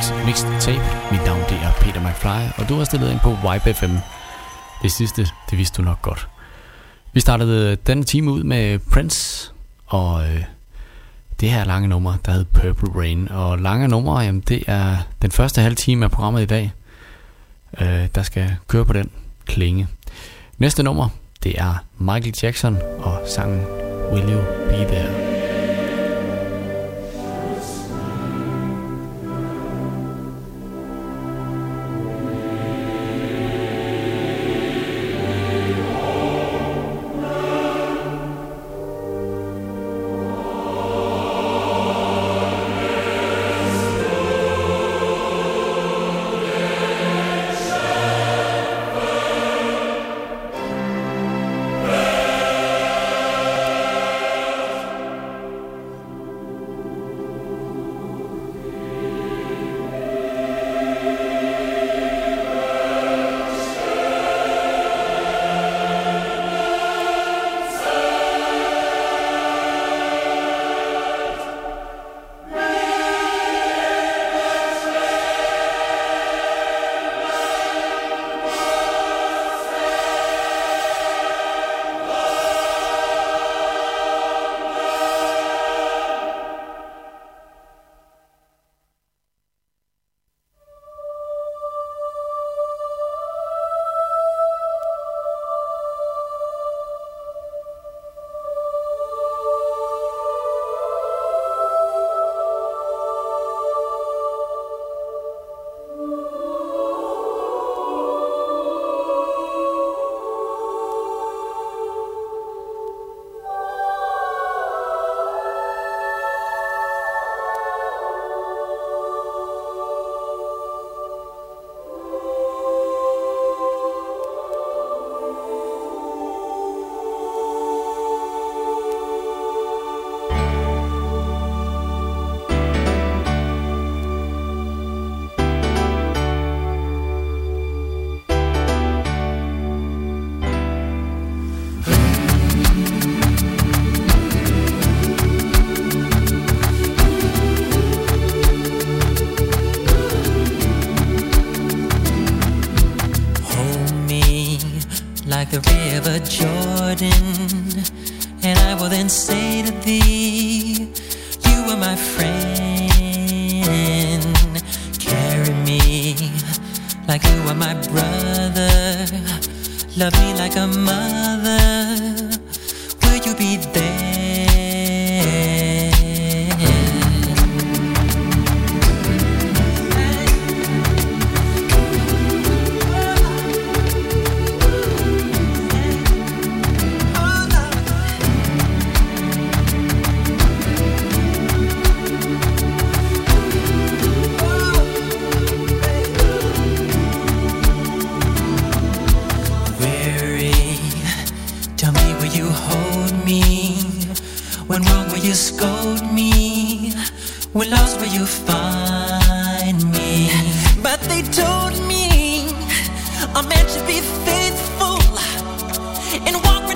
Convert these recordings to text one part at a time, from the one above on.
Pop Mix Mixed Tape. Mit navn det er Peter McFly, og du har stillet ind på YBFM. FM. Det sidste, det vidste du nok godt. Vi startede denne time ud med Prince, og øh, det her lange nummer, der hed Purple Rain. Og lange numre, jamen det er den første halve time af programmet i dag, øh, der skal køre på den klinge. Næste nummer, det er Michael Jackson og sangen Will You Be There. A man should be faithful and walk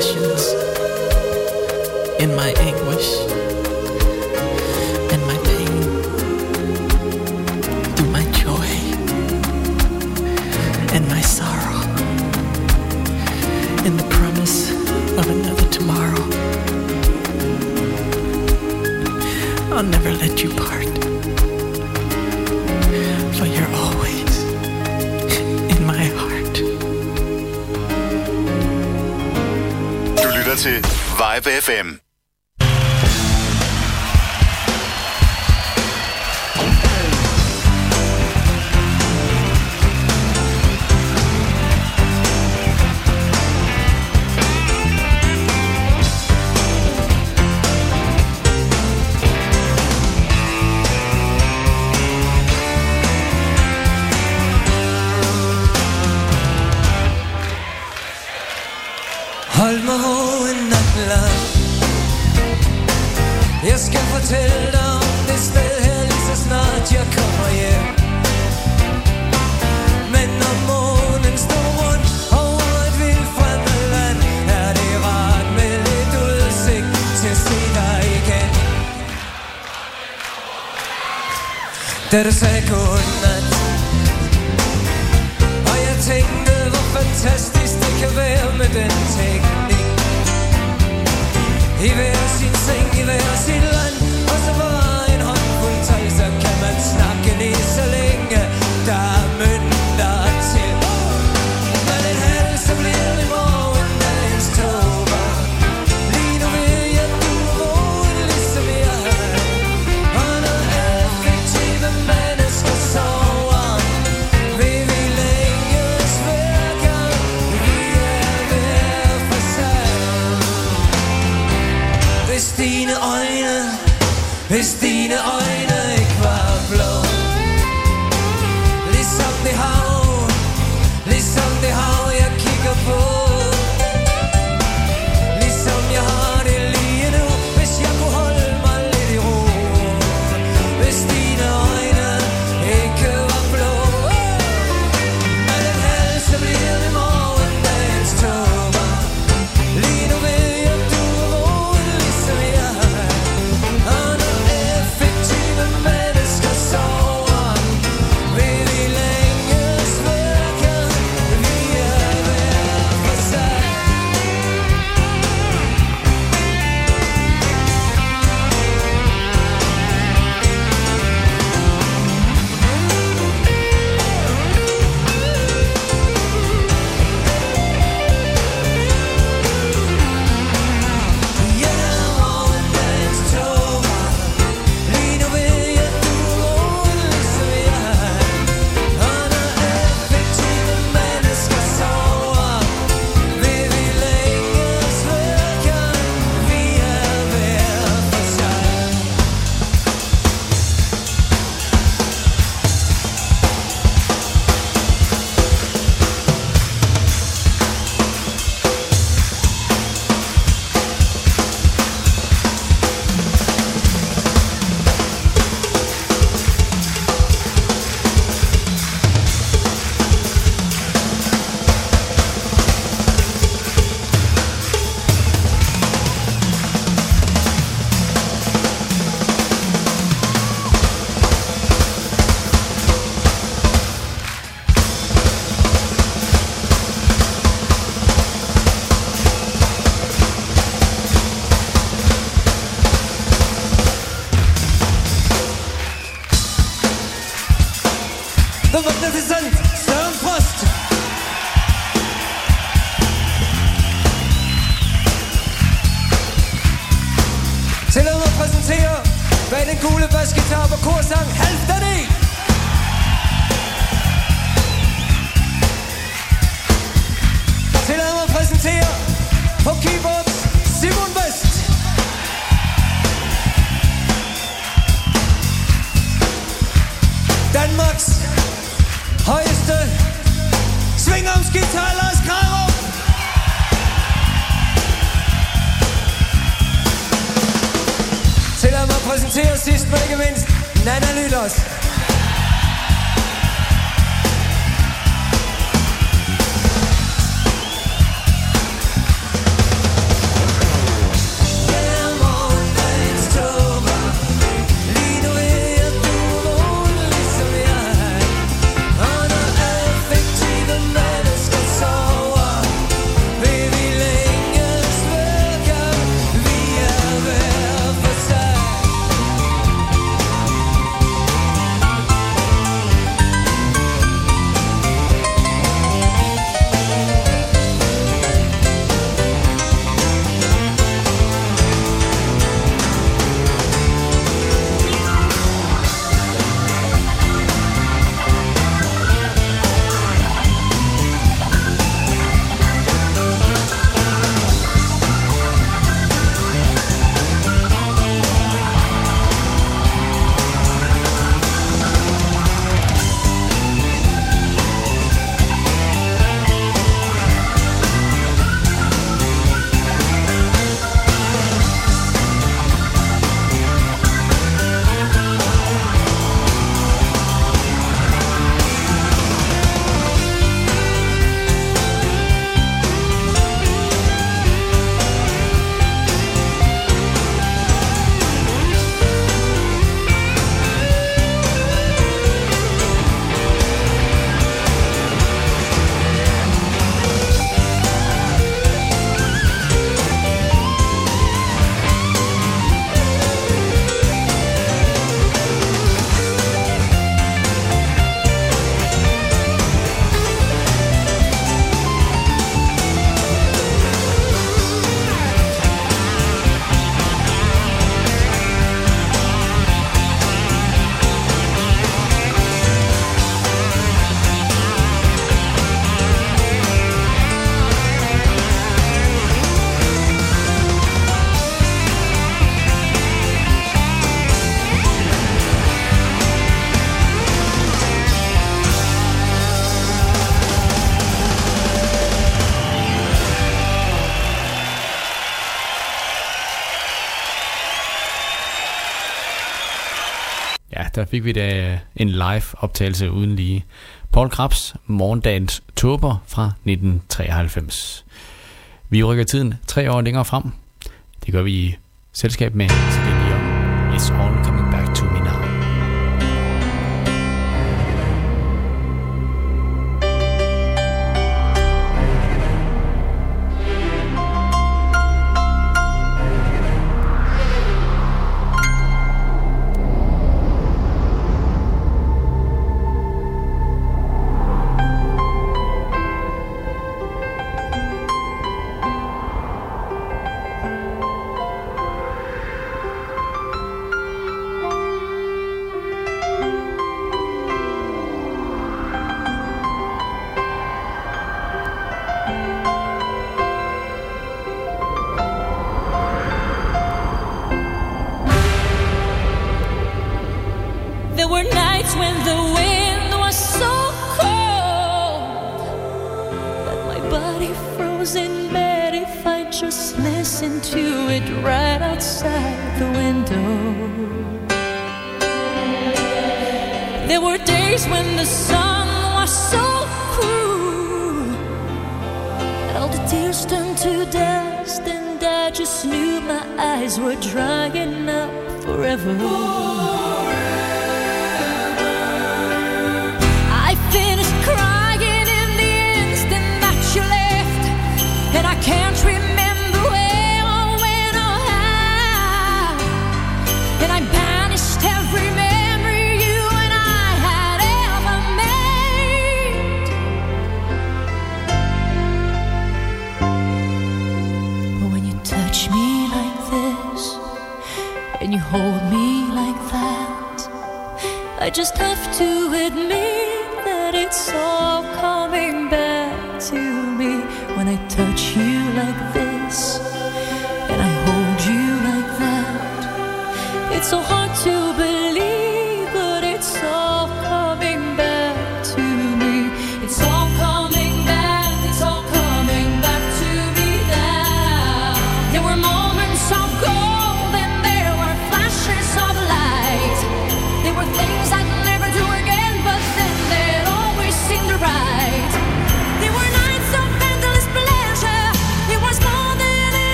confessions, in my anguish. FM. fik vi da øh, en live optagelse uden lige. Paul Krabs, Morgendagens Turber fra 1993. Vi rykker tiden tre år længere frem. Det gør vi i selskab med Celine Dion. It's all coming.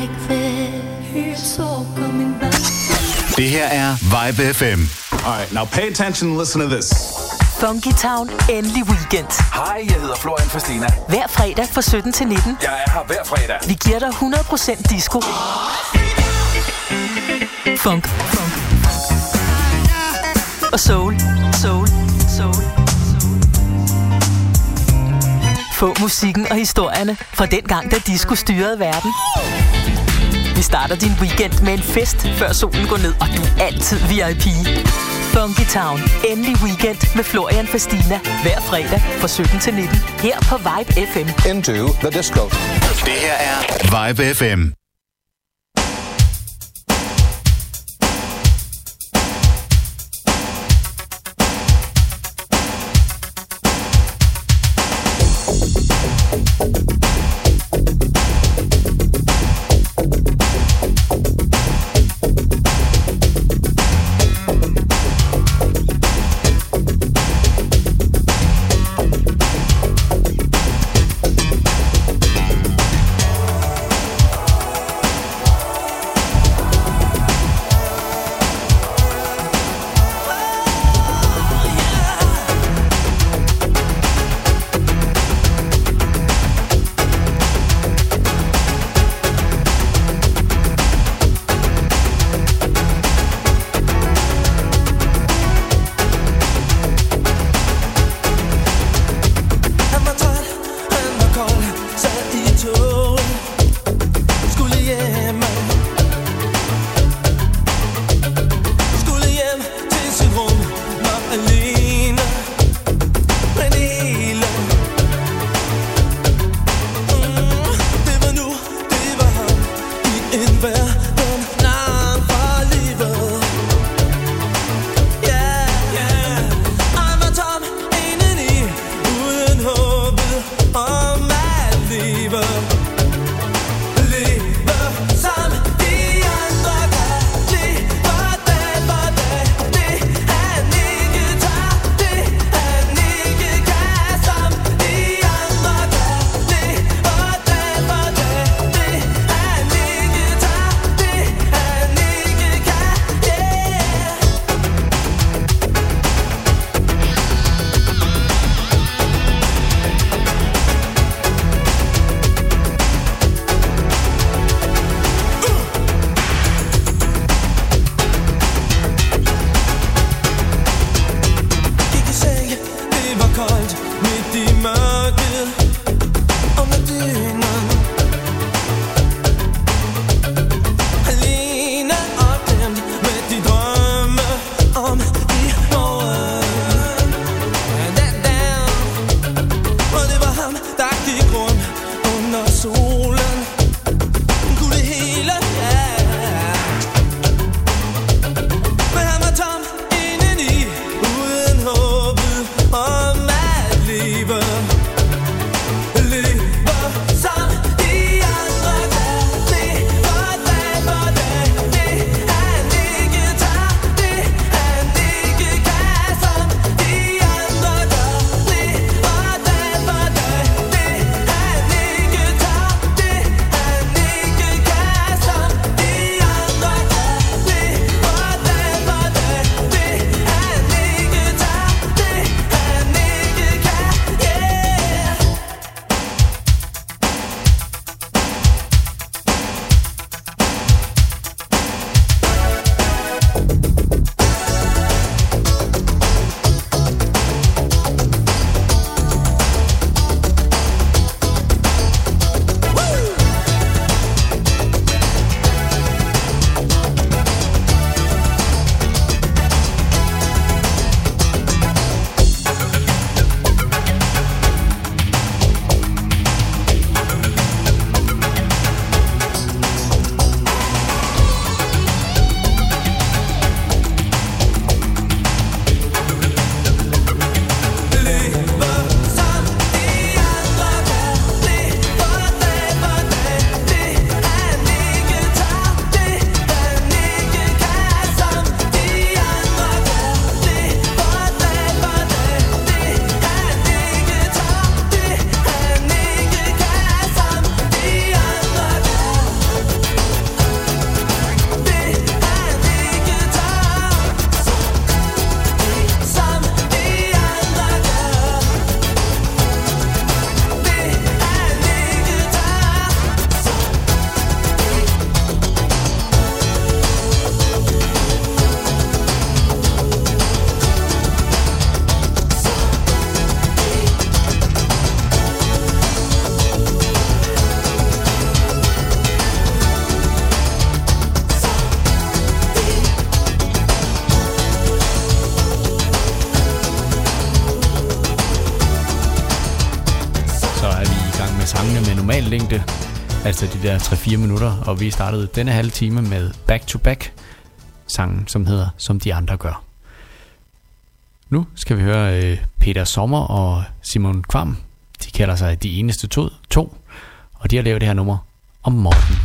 like this. Coming back. Det her er Vibe FM. Alright, now pay attention and listen to this. Funky Town, endelig weekend. Hej, jeg hedder Florian Fastina. Hver fredag fra 17 til 19. Jeg er her hver fredag. Vi giver dig 100% disco. Oh. Funk. Funk. Og soul. Soul. Soul. Få musikken og historierne fra dengang, da disco styrede verden. Starter din weekend med en fest, før solen går ned, og du er altid VIP. Funky Town. Endelig weekend med Florian Fastina. Hver fredag fra 17 til 19. Her på Vibe FM. Into the disco. Det her er Vibe FM. der 3-4 minutter, og vi startede denne halve time med Back to Back sangen, som hedder Som de andre gør. Nu skal vi høre øh, Peter Sommer og Simon Kvam. De kalder sig De Eneste To, to og de har lavet det her nummer om morgenen.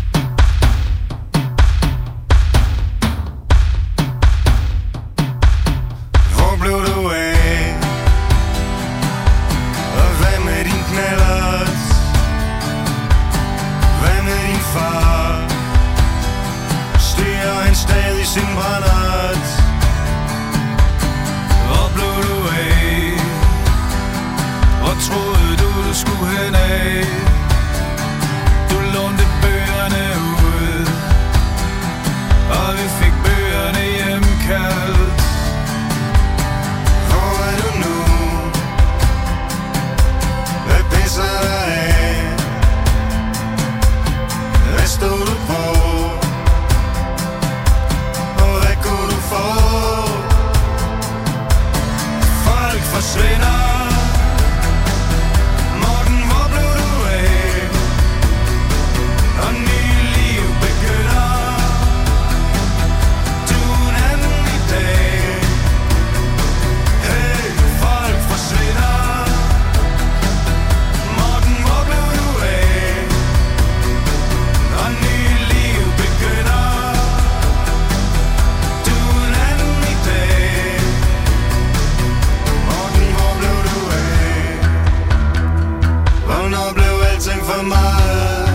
Corona blev alting for meget.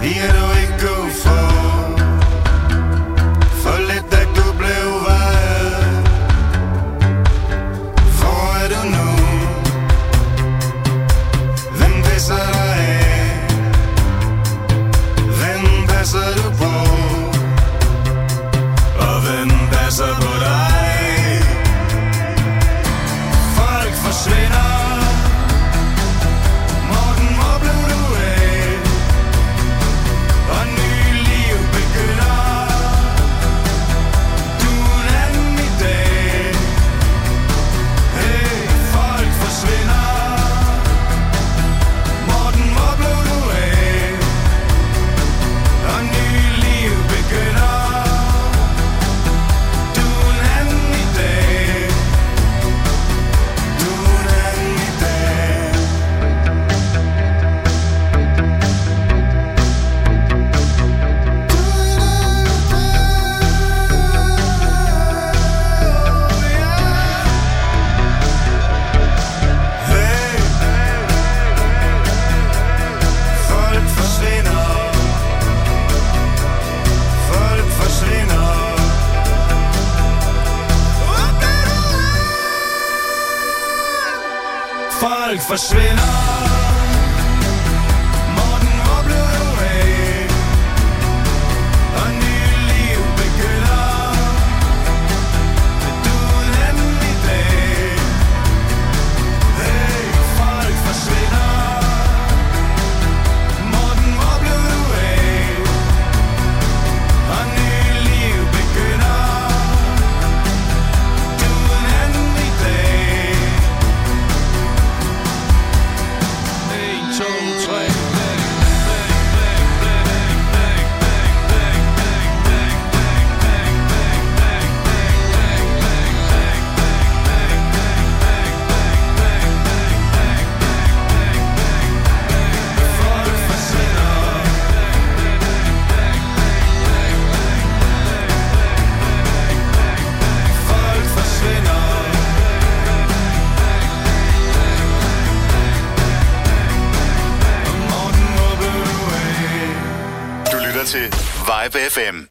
Vi er TAB FM.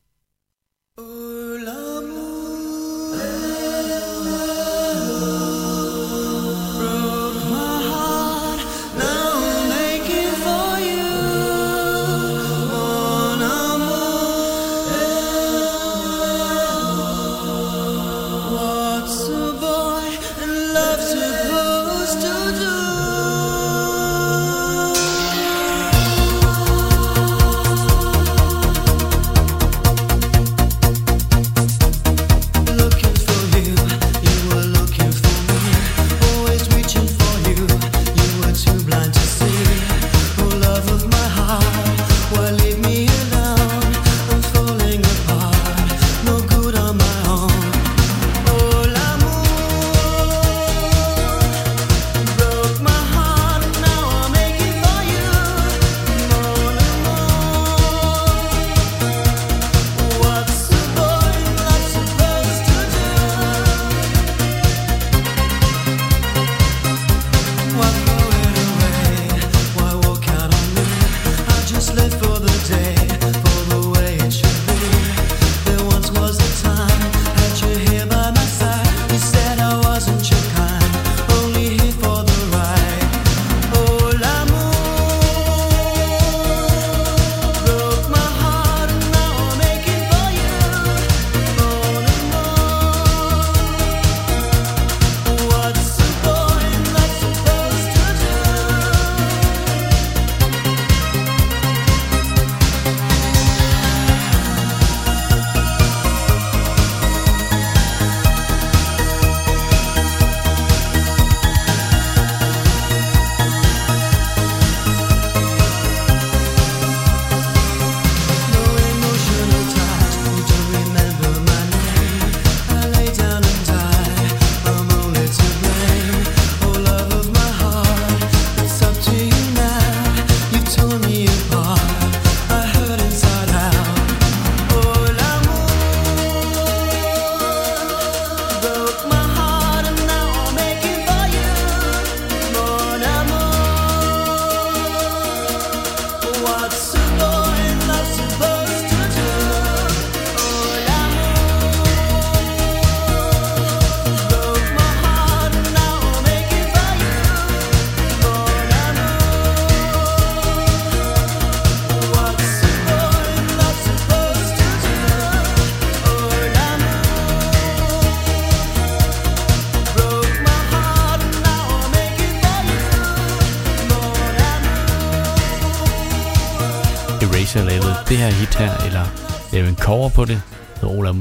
cover på det. Det Ola,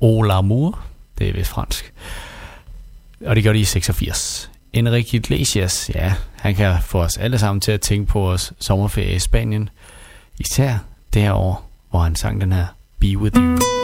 Ola Moore. Det er vist fransk. Og det gjorde de i 86. Enrique Iglesias, ja, han kan få os alle sammen til at tænke på vores sommerferie i Spanien. Især det her år, hvor han sang den her Be With You.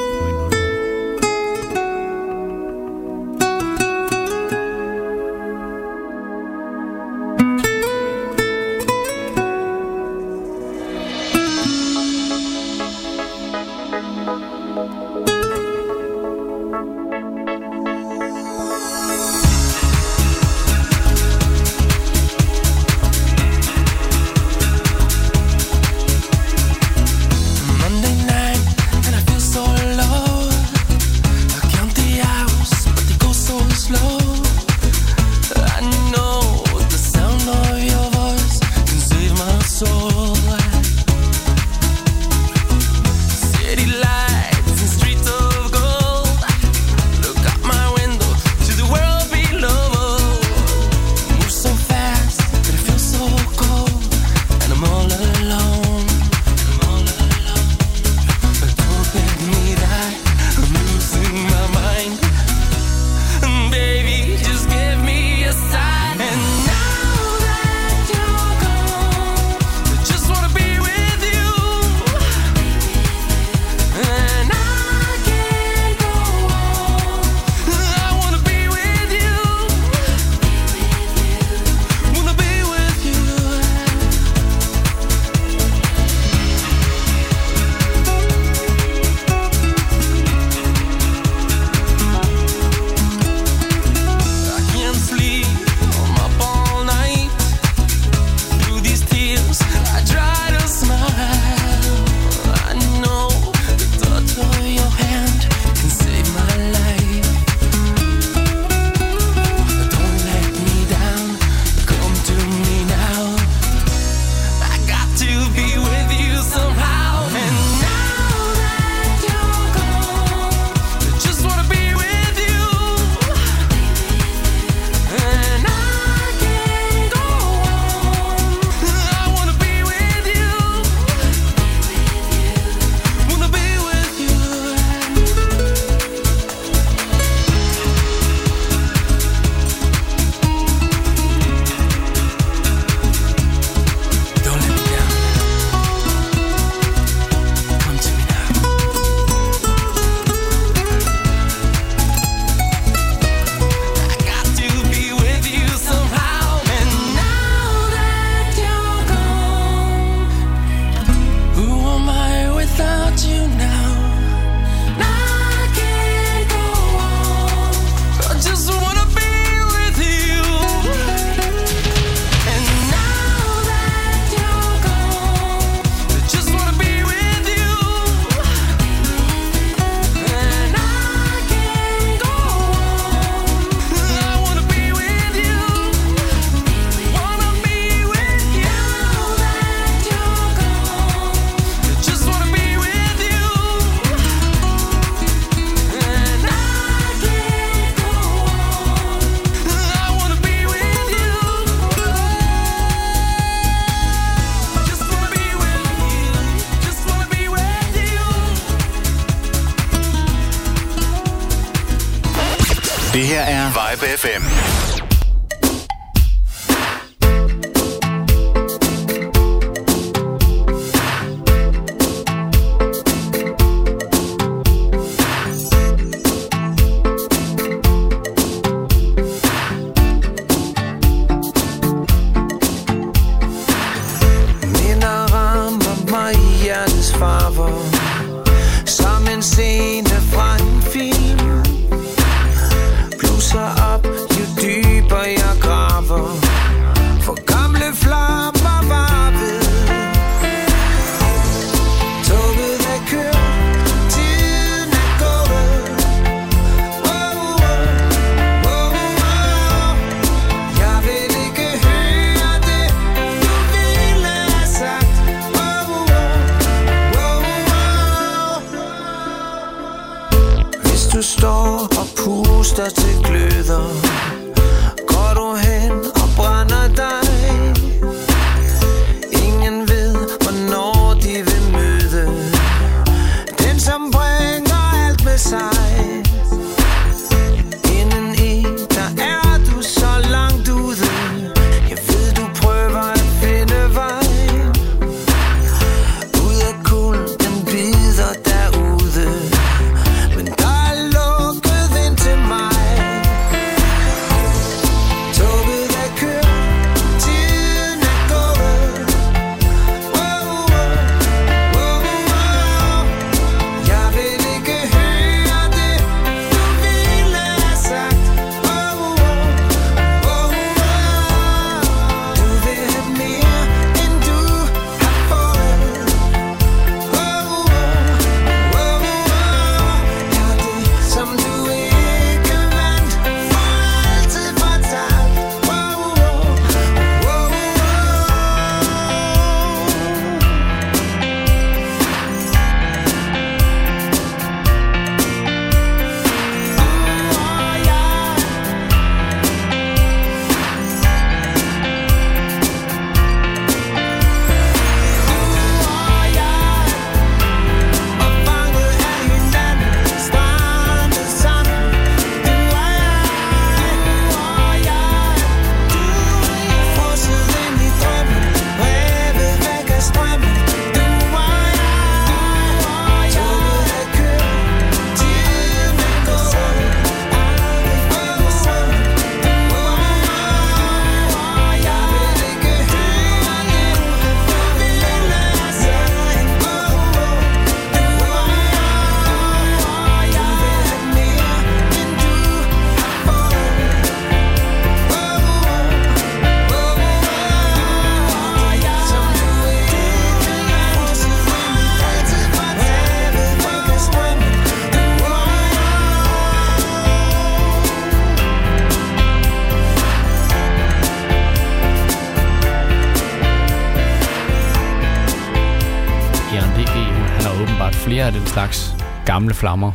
gamle flammer.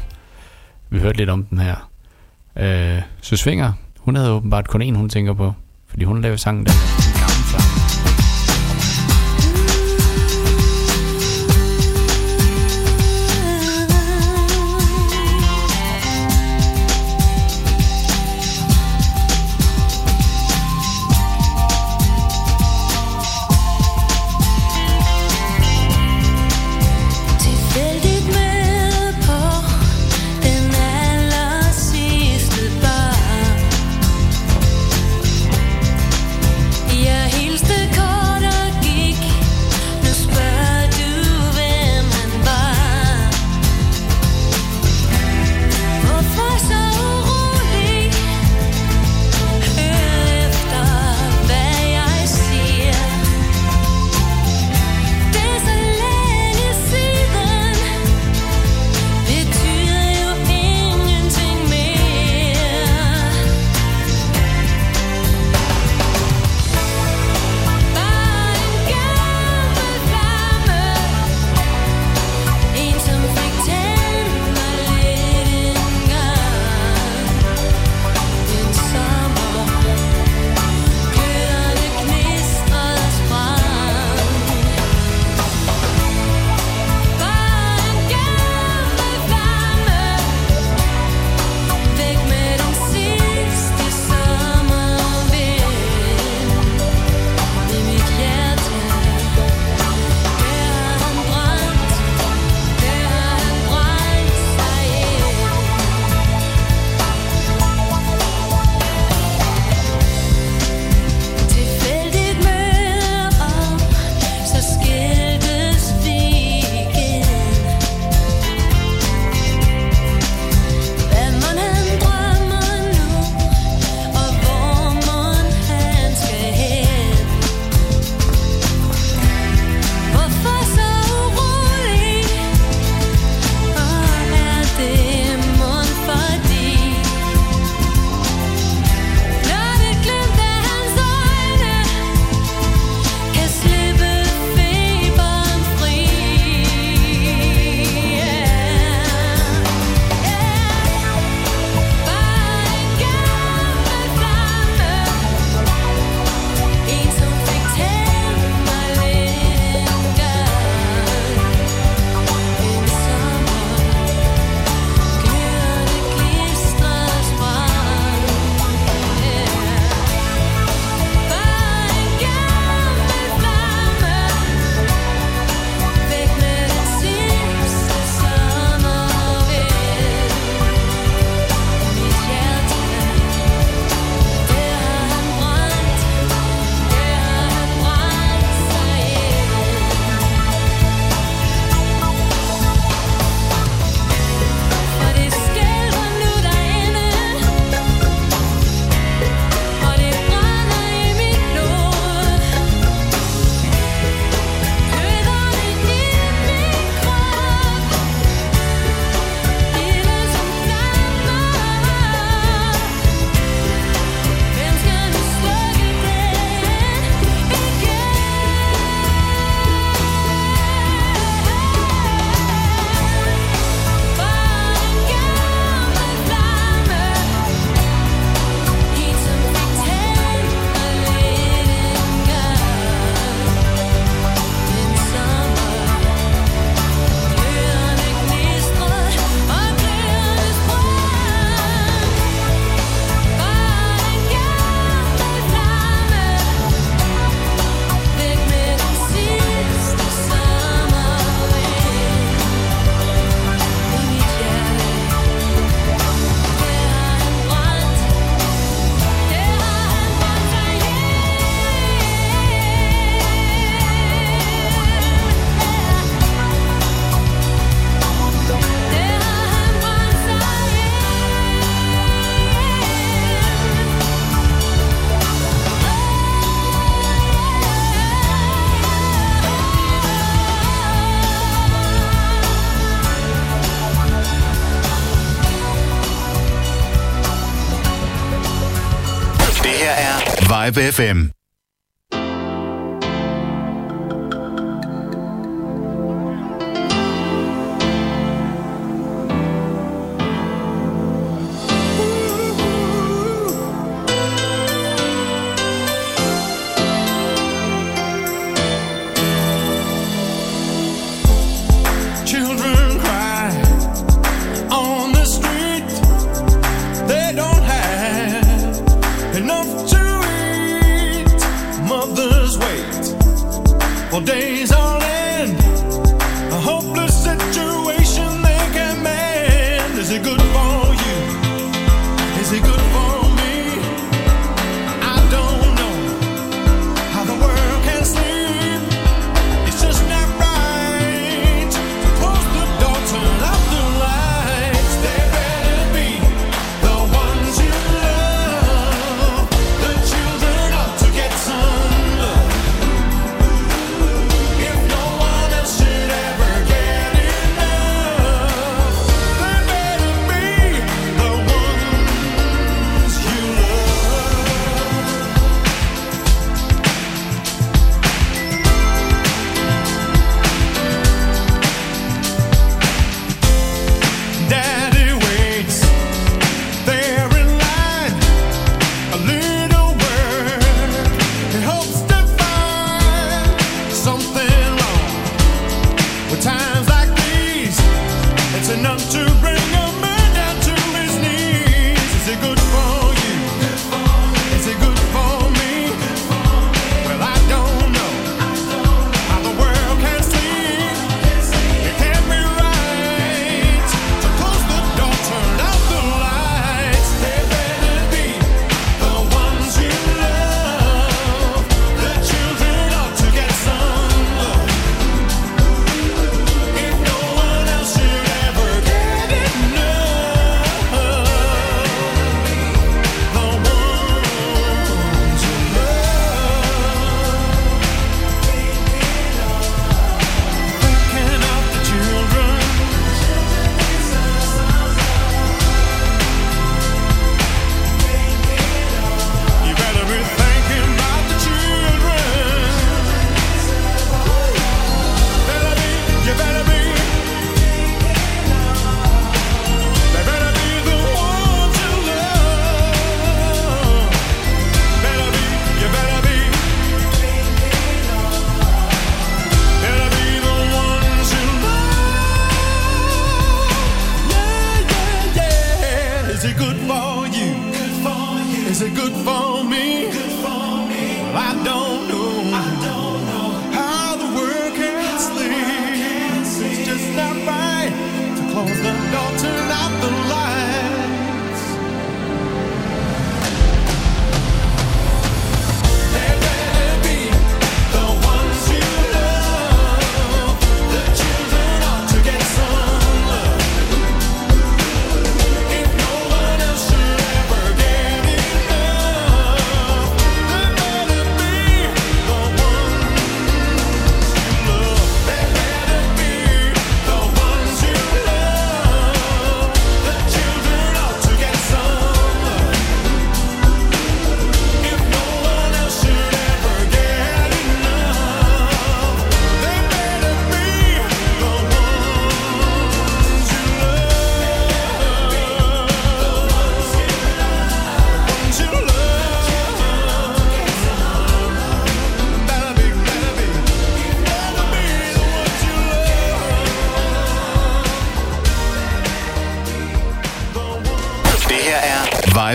Vi hørte lidt om den her. Øh, Søsvinger, hun havde åbenbart kun én, hun tænker på, fordi hun lavede sangen der. Live FM.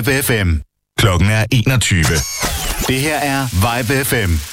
Vibe FM. Klokken er 21. Det her er Vibe FM.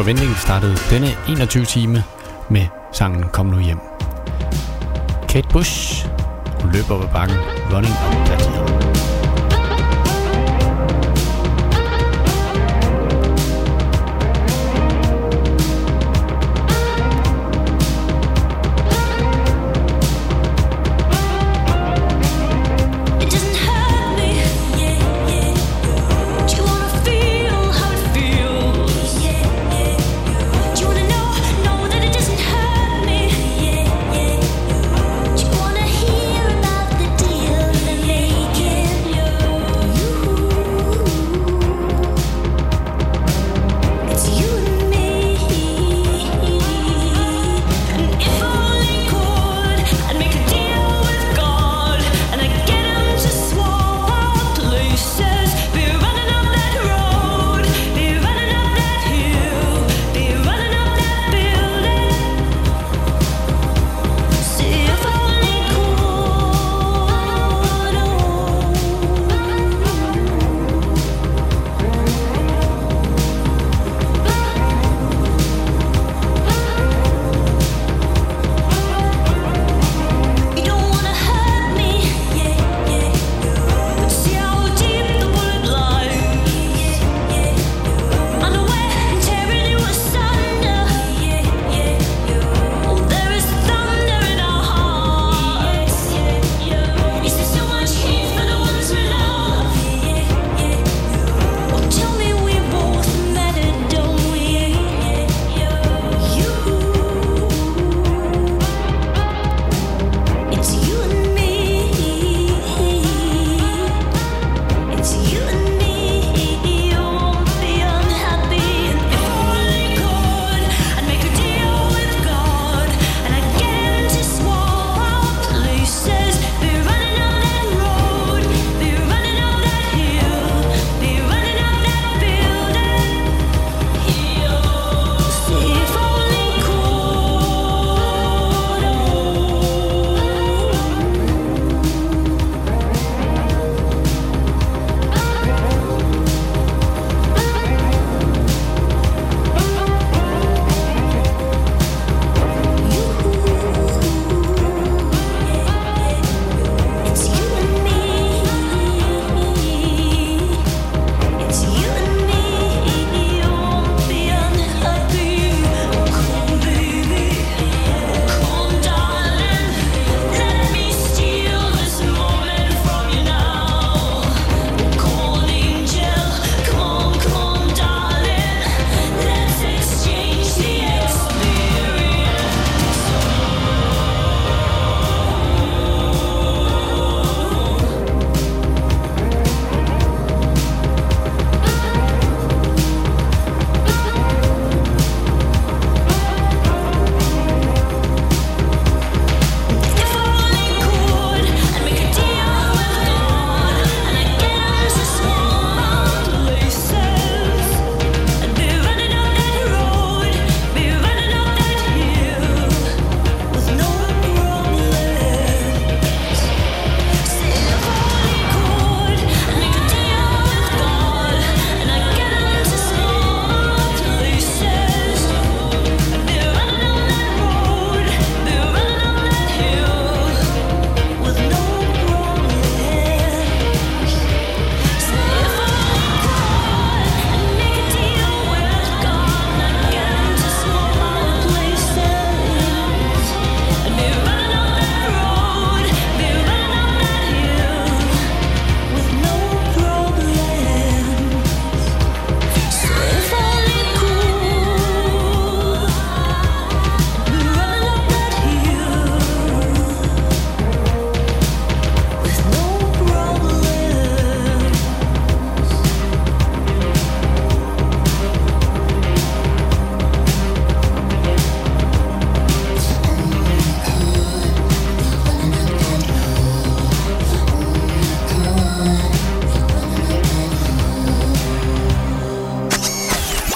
forventning startede denne 21 time med sangen Kom nu hjem. Kate Bush, hun løber op ad bakken, running up that hill.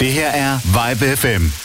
Det her er Vibe FM.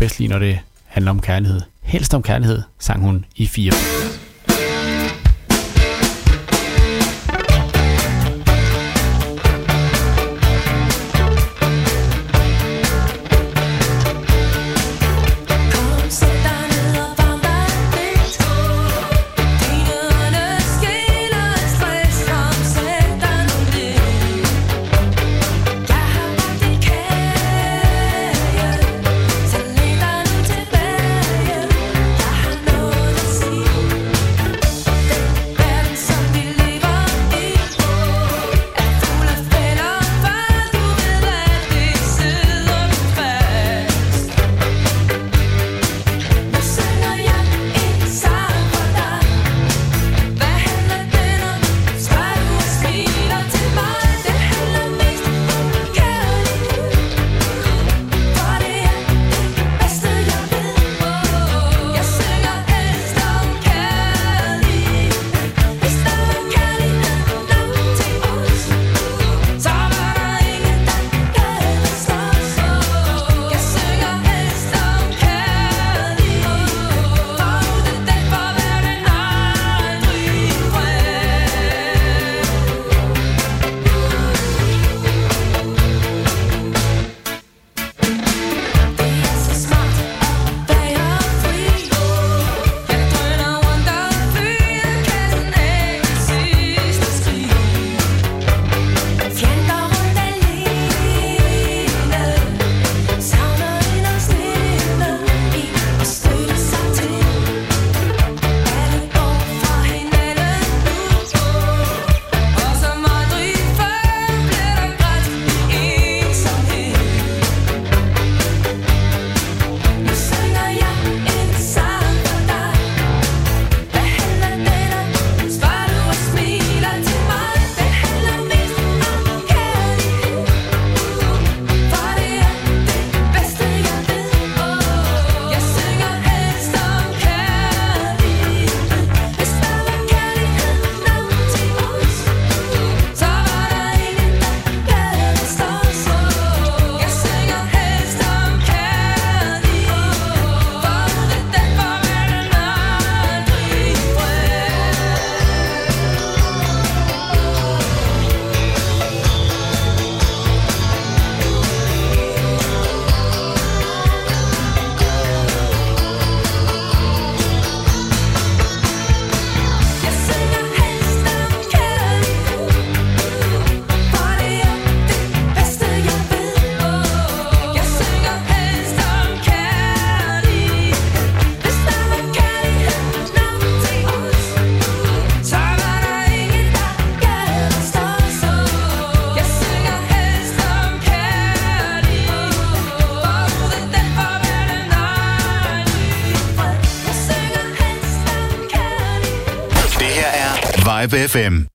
bedst lide, når det handler om kærlighed. Helst om kærlighed, sang hun i fire. FFM.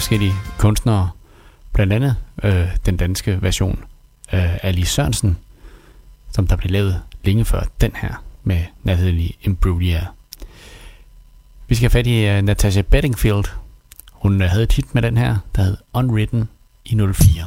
forskellige kunstnere, blandt andet øh, den danske version af Ali Sørensen, som der blev lavet længe før den her med Natalie Imbruglia. Vi skal have fat i uh, Natasha Bedingfield. Hun øh, havde et hit med den her, der hed Unwritten i 04.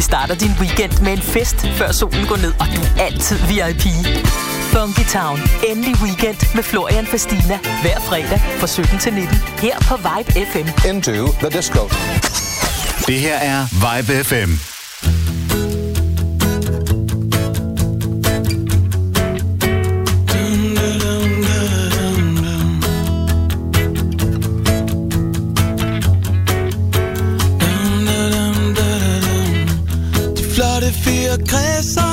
Vi starter din weekend med en fest, før solen går ned, og du er altid VIP. Funky Town. Endelig weekend med Florian Fastina. Hver fredag fra 17 til 19. Her på Vibe FM. Into the disco. Det her er Vibe FM. Caressa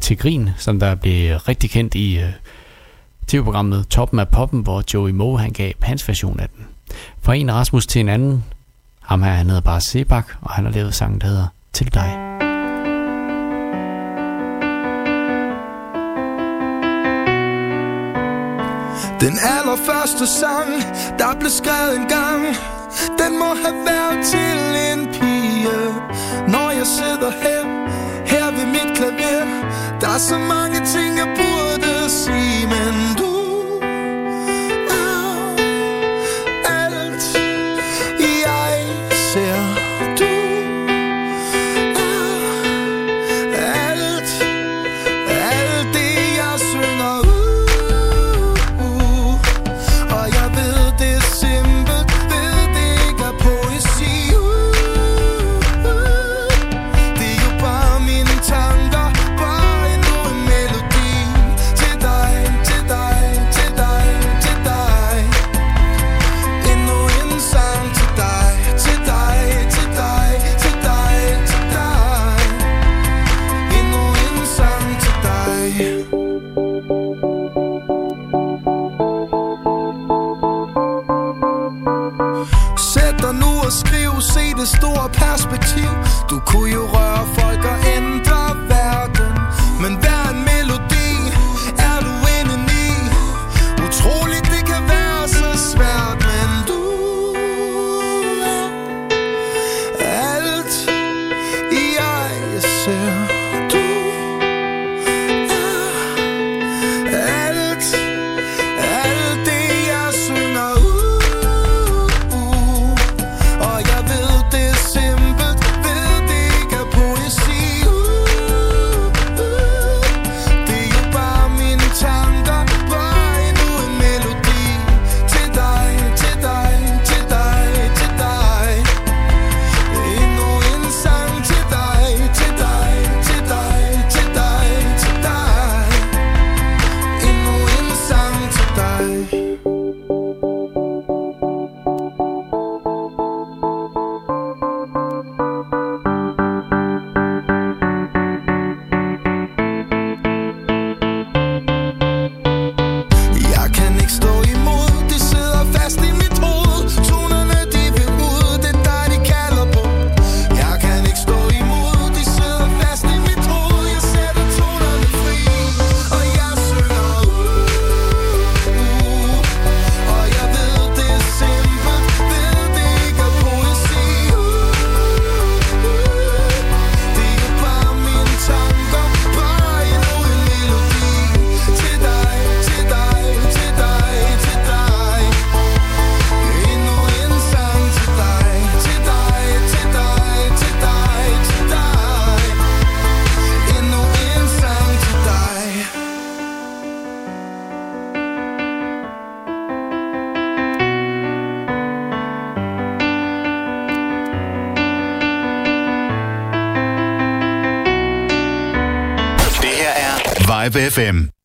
til, grin, som der blev rigtig kendt i øh, tv-programmet Toppen af Poppen, hvor Joey Moe han gav hans version af den. Fra en Rasmus til en anden. Ham her, han hedder bare Sebak, og han har lavet sangen, der hedder Til dig. Den allerførste sang, der blev skrevet en gang Den må have været til en pige Når jeg sidder her her ved mit klaver Der er så mange ting jeg burde sige. Live FM.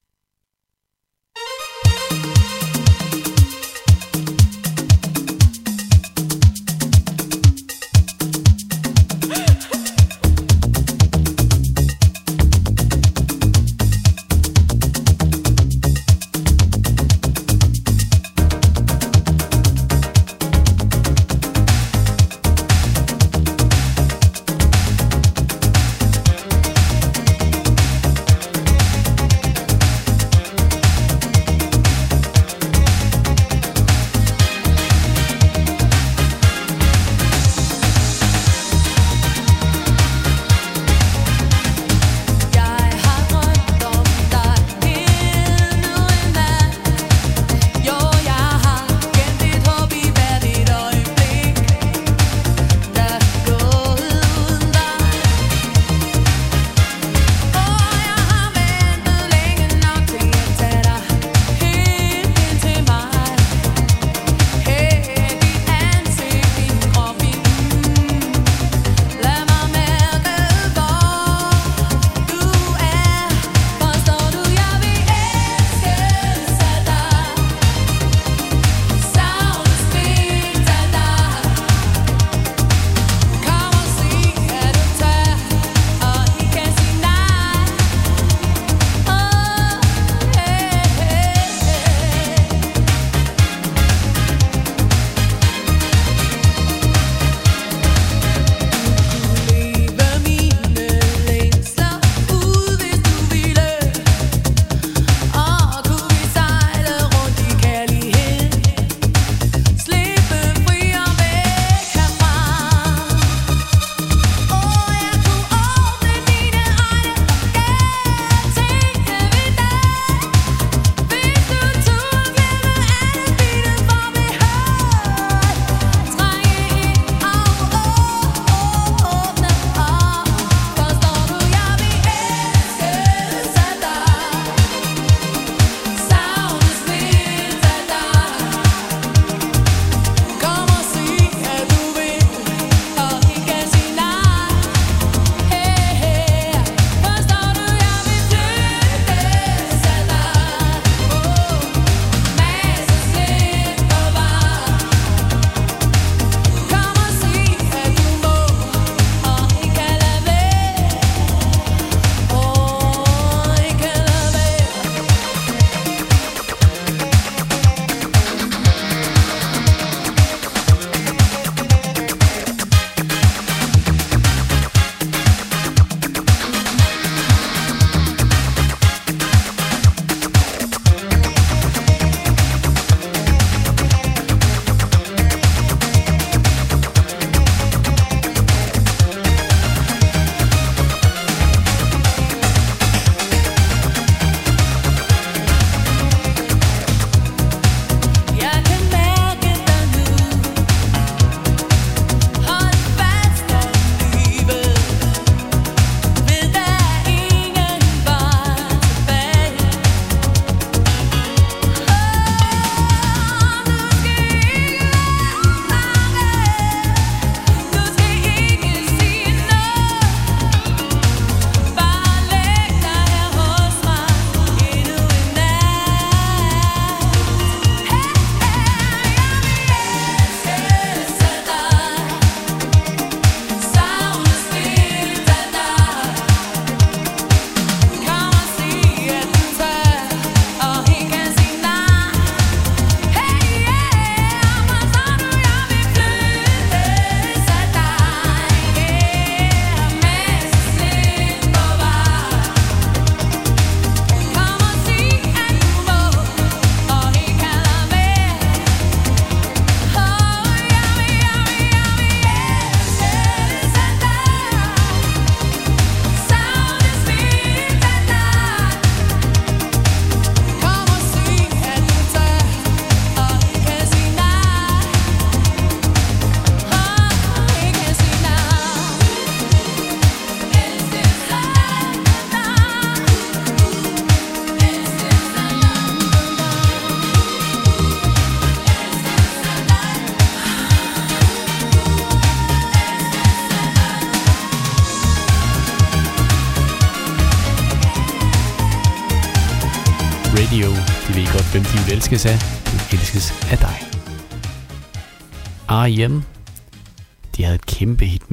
elskes af, du elskes af dig. R.E.M. De havde et kæmpe hit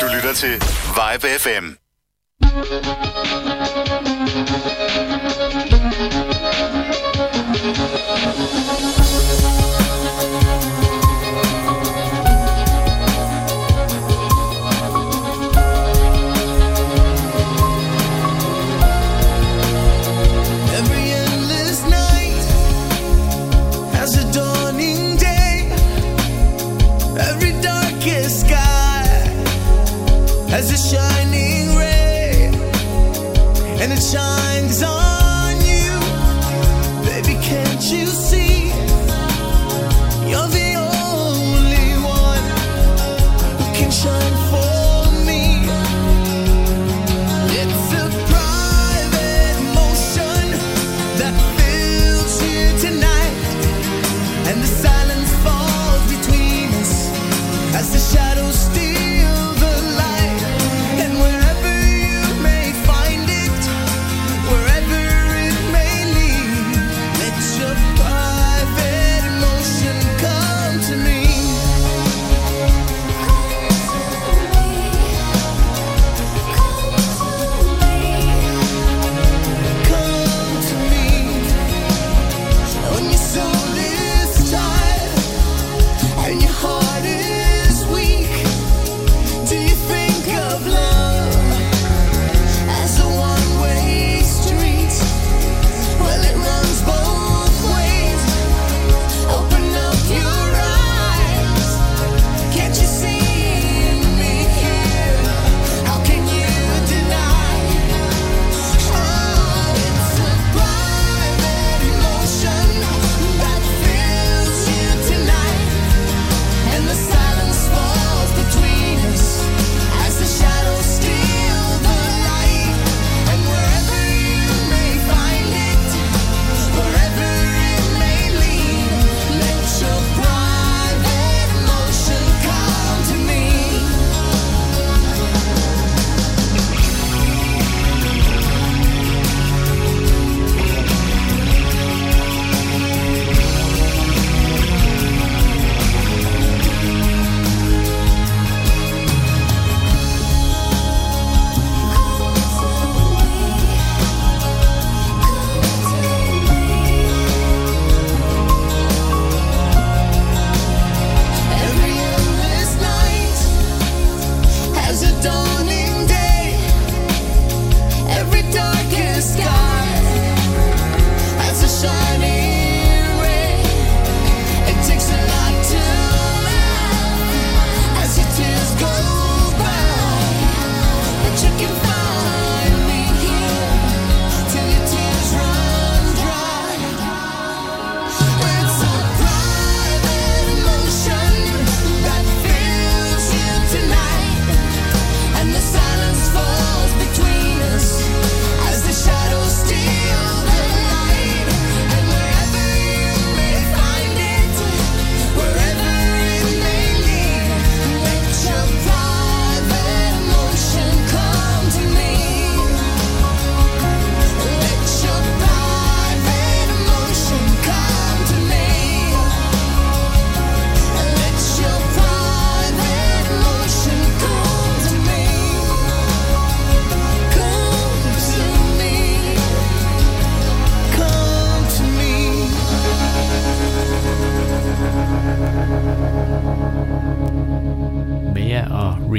Du lytter til Vibe FM. Thank you. shines on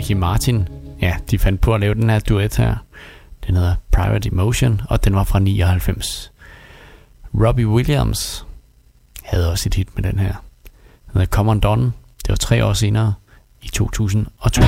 Ricky Martin. Ja, de fandt på at lave den her duet her. Den hedder Private Emotion, og den var fra 99. Robbie Williams havde også et hit med den her. Den hedder Come On Don. Det var tre år senere, i 2002.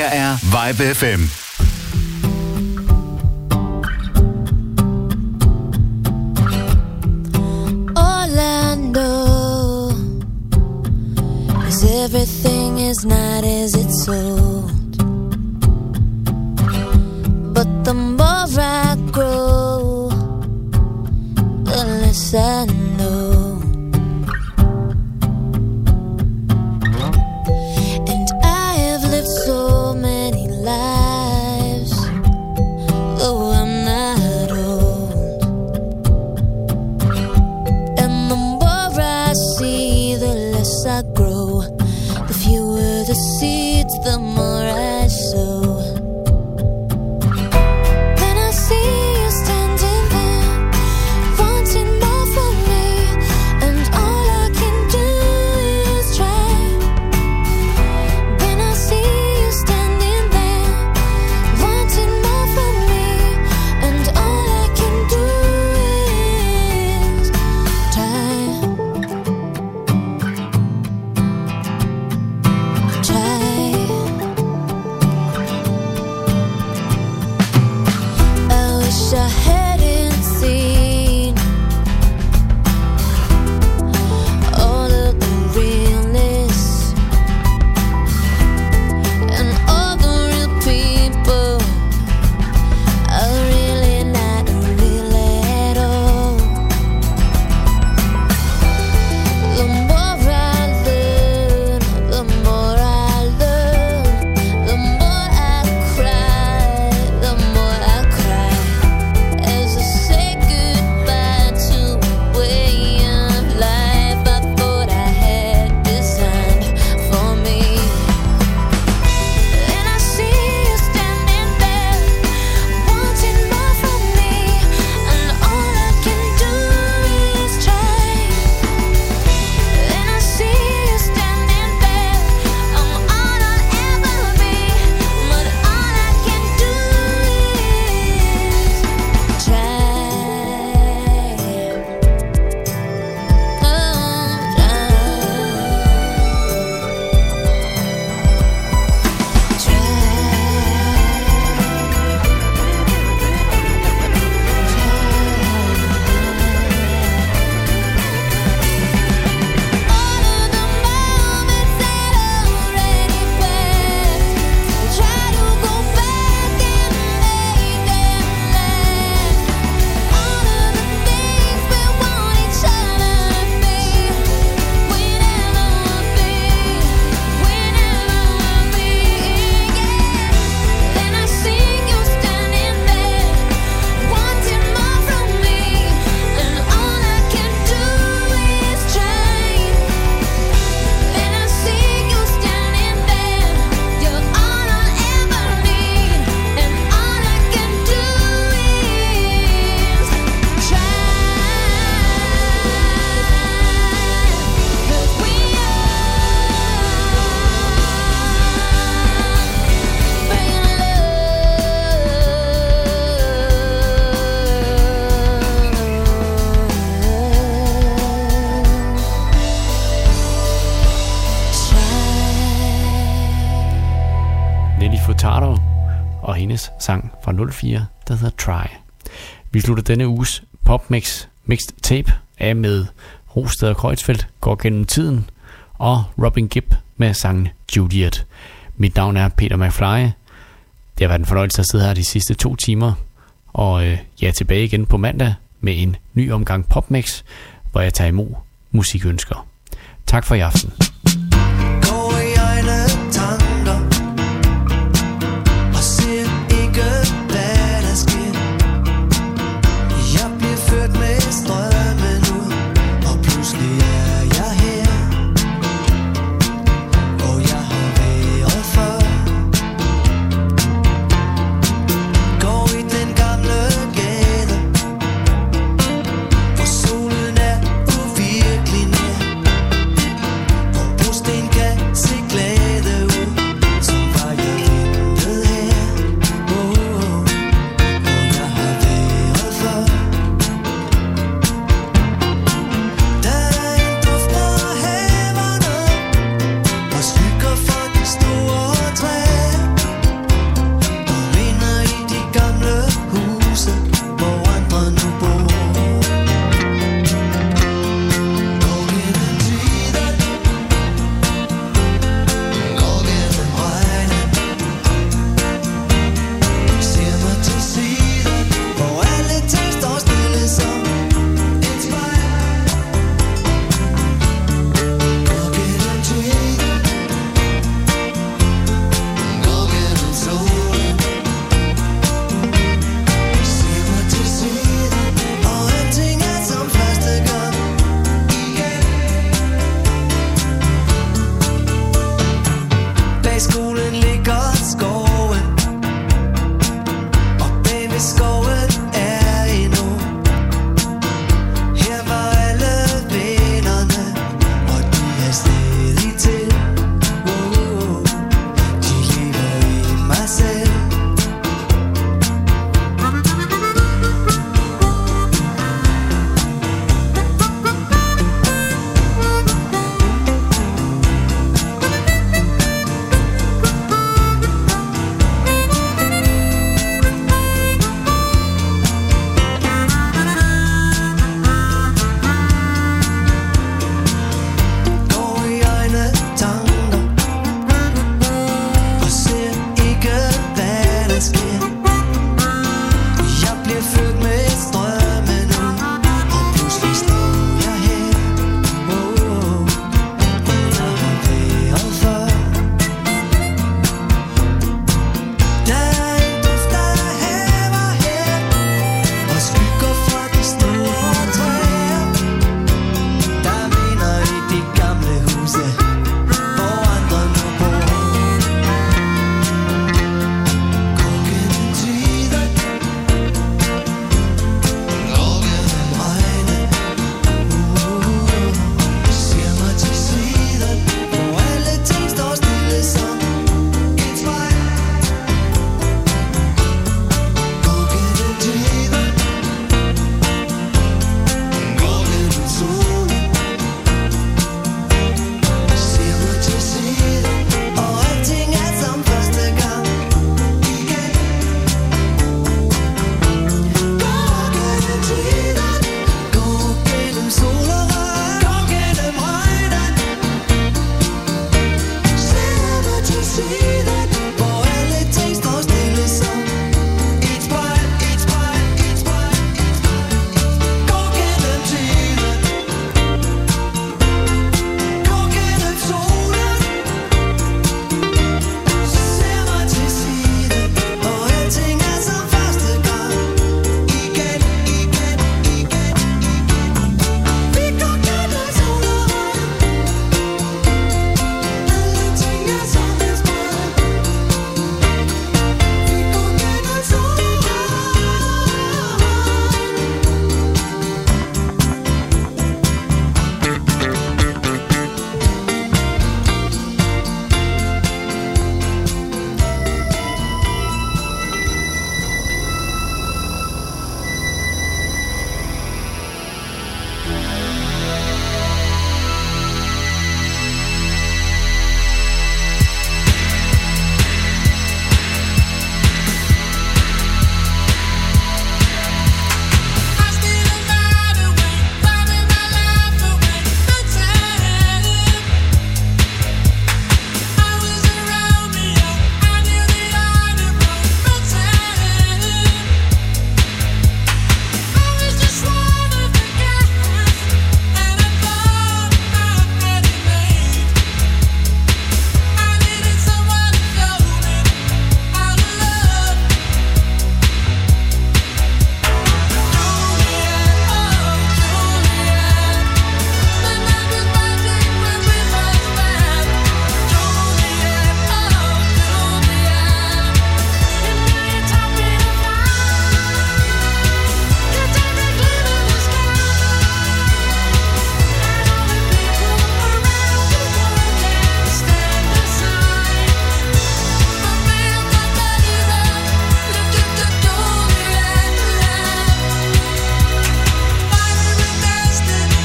MDR Vibe FM. Vi slutter denne uges popmix mixed tape af med Rosted og Kreuzfeldt går gennem tiden og Robin Gibb med sangen Juliet. Mit navn er Peter McFly. Det har været en fornøjelse at sidde her de sidste to timer, og øh, jeg er tilbage igen på mandag med en ny omgang popmix, hvor jeg tager imod musikønsker. Tak for i aften.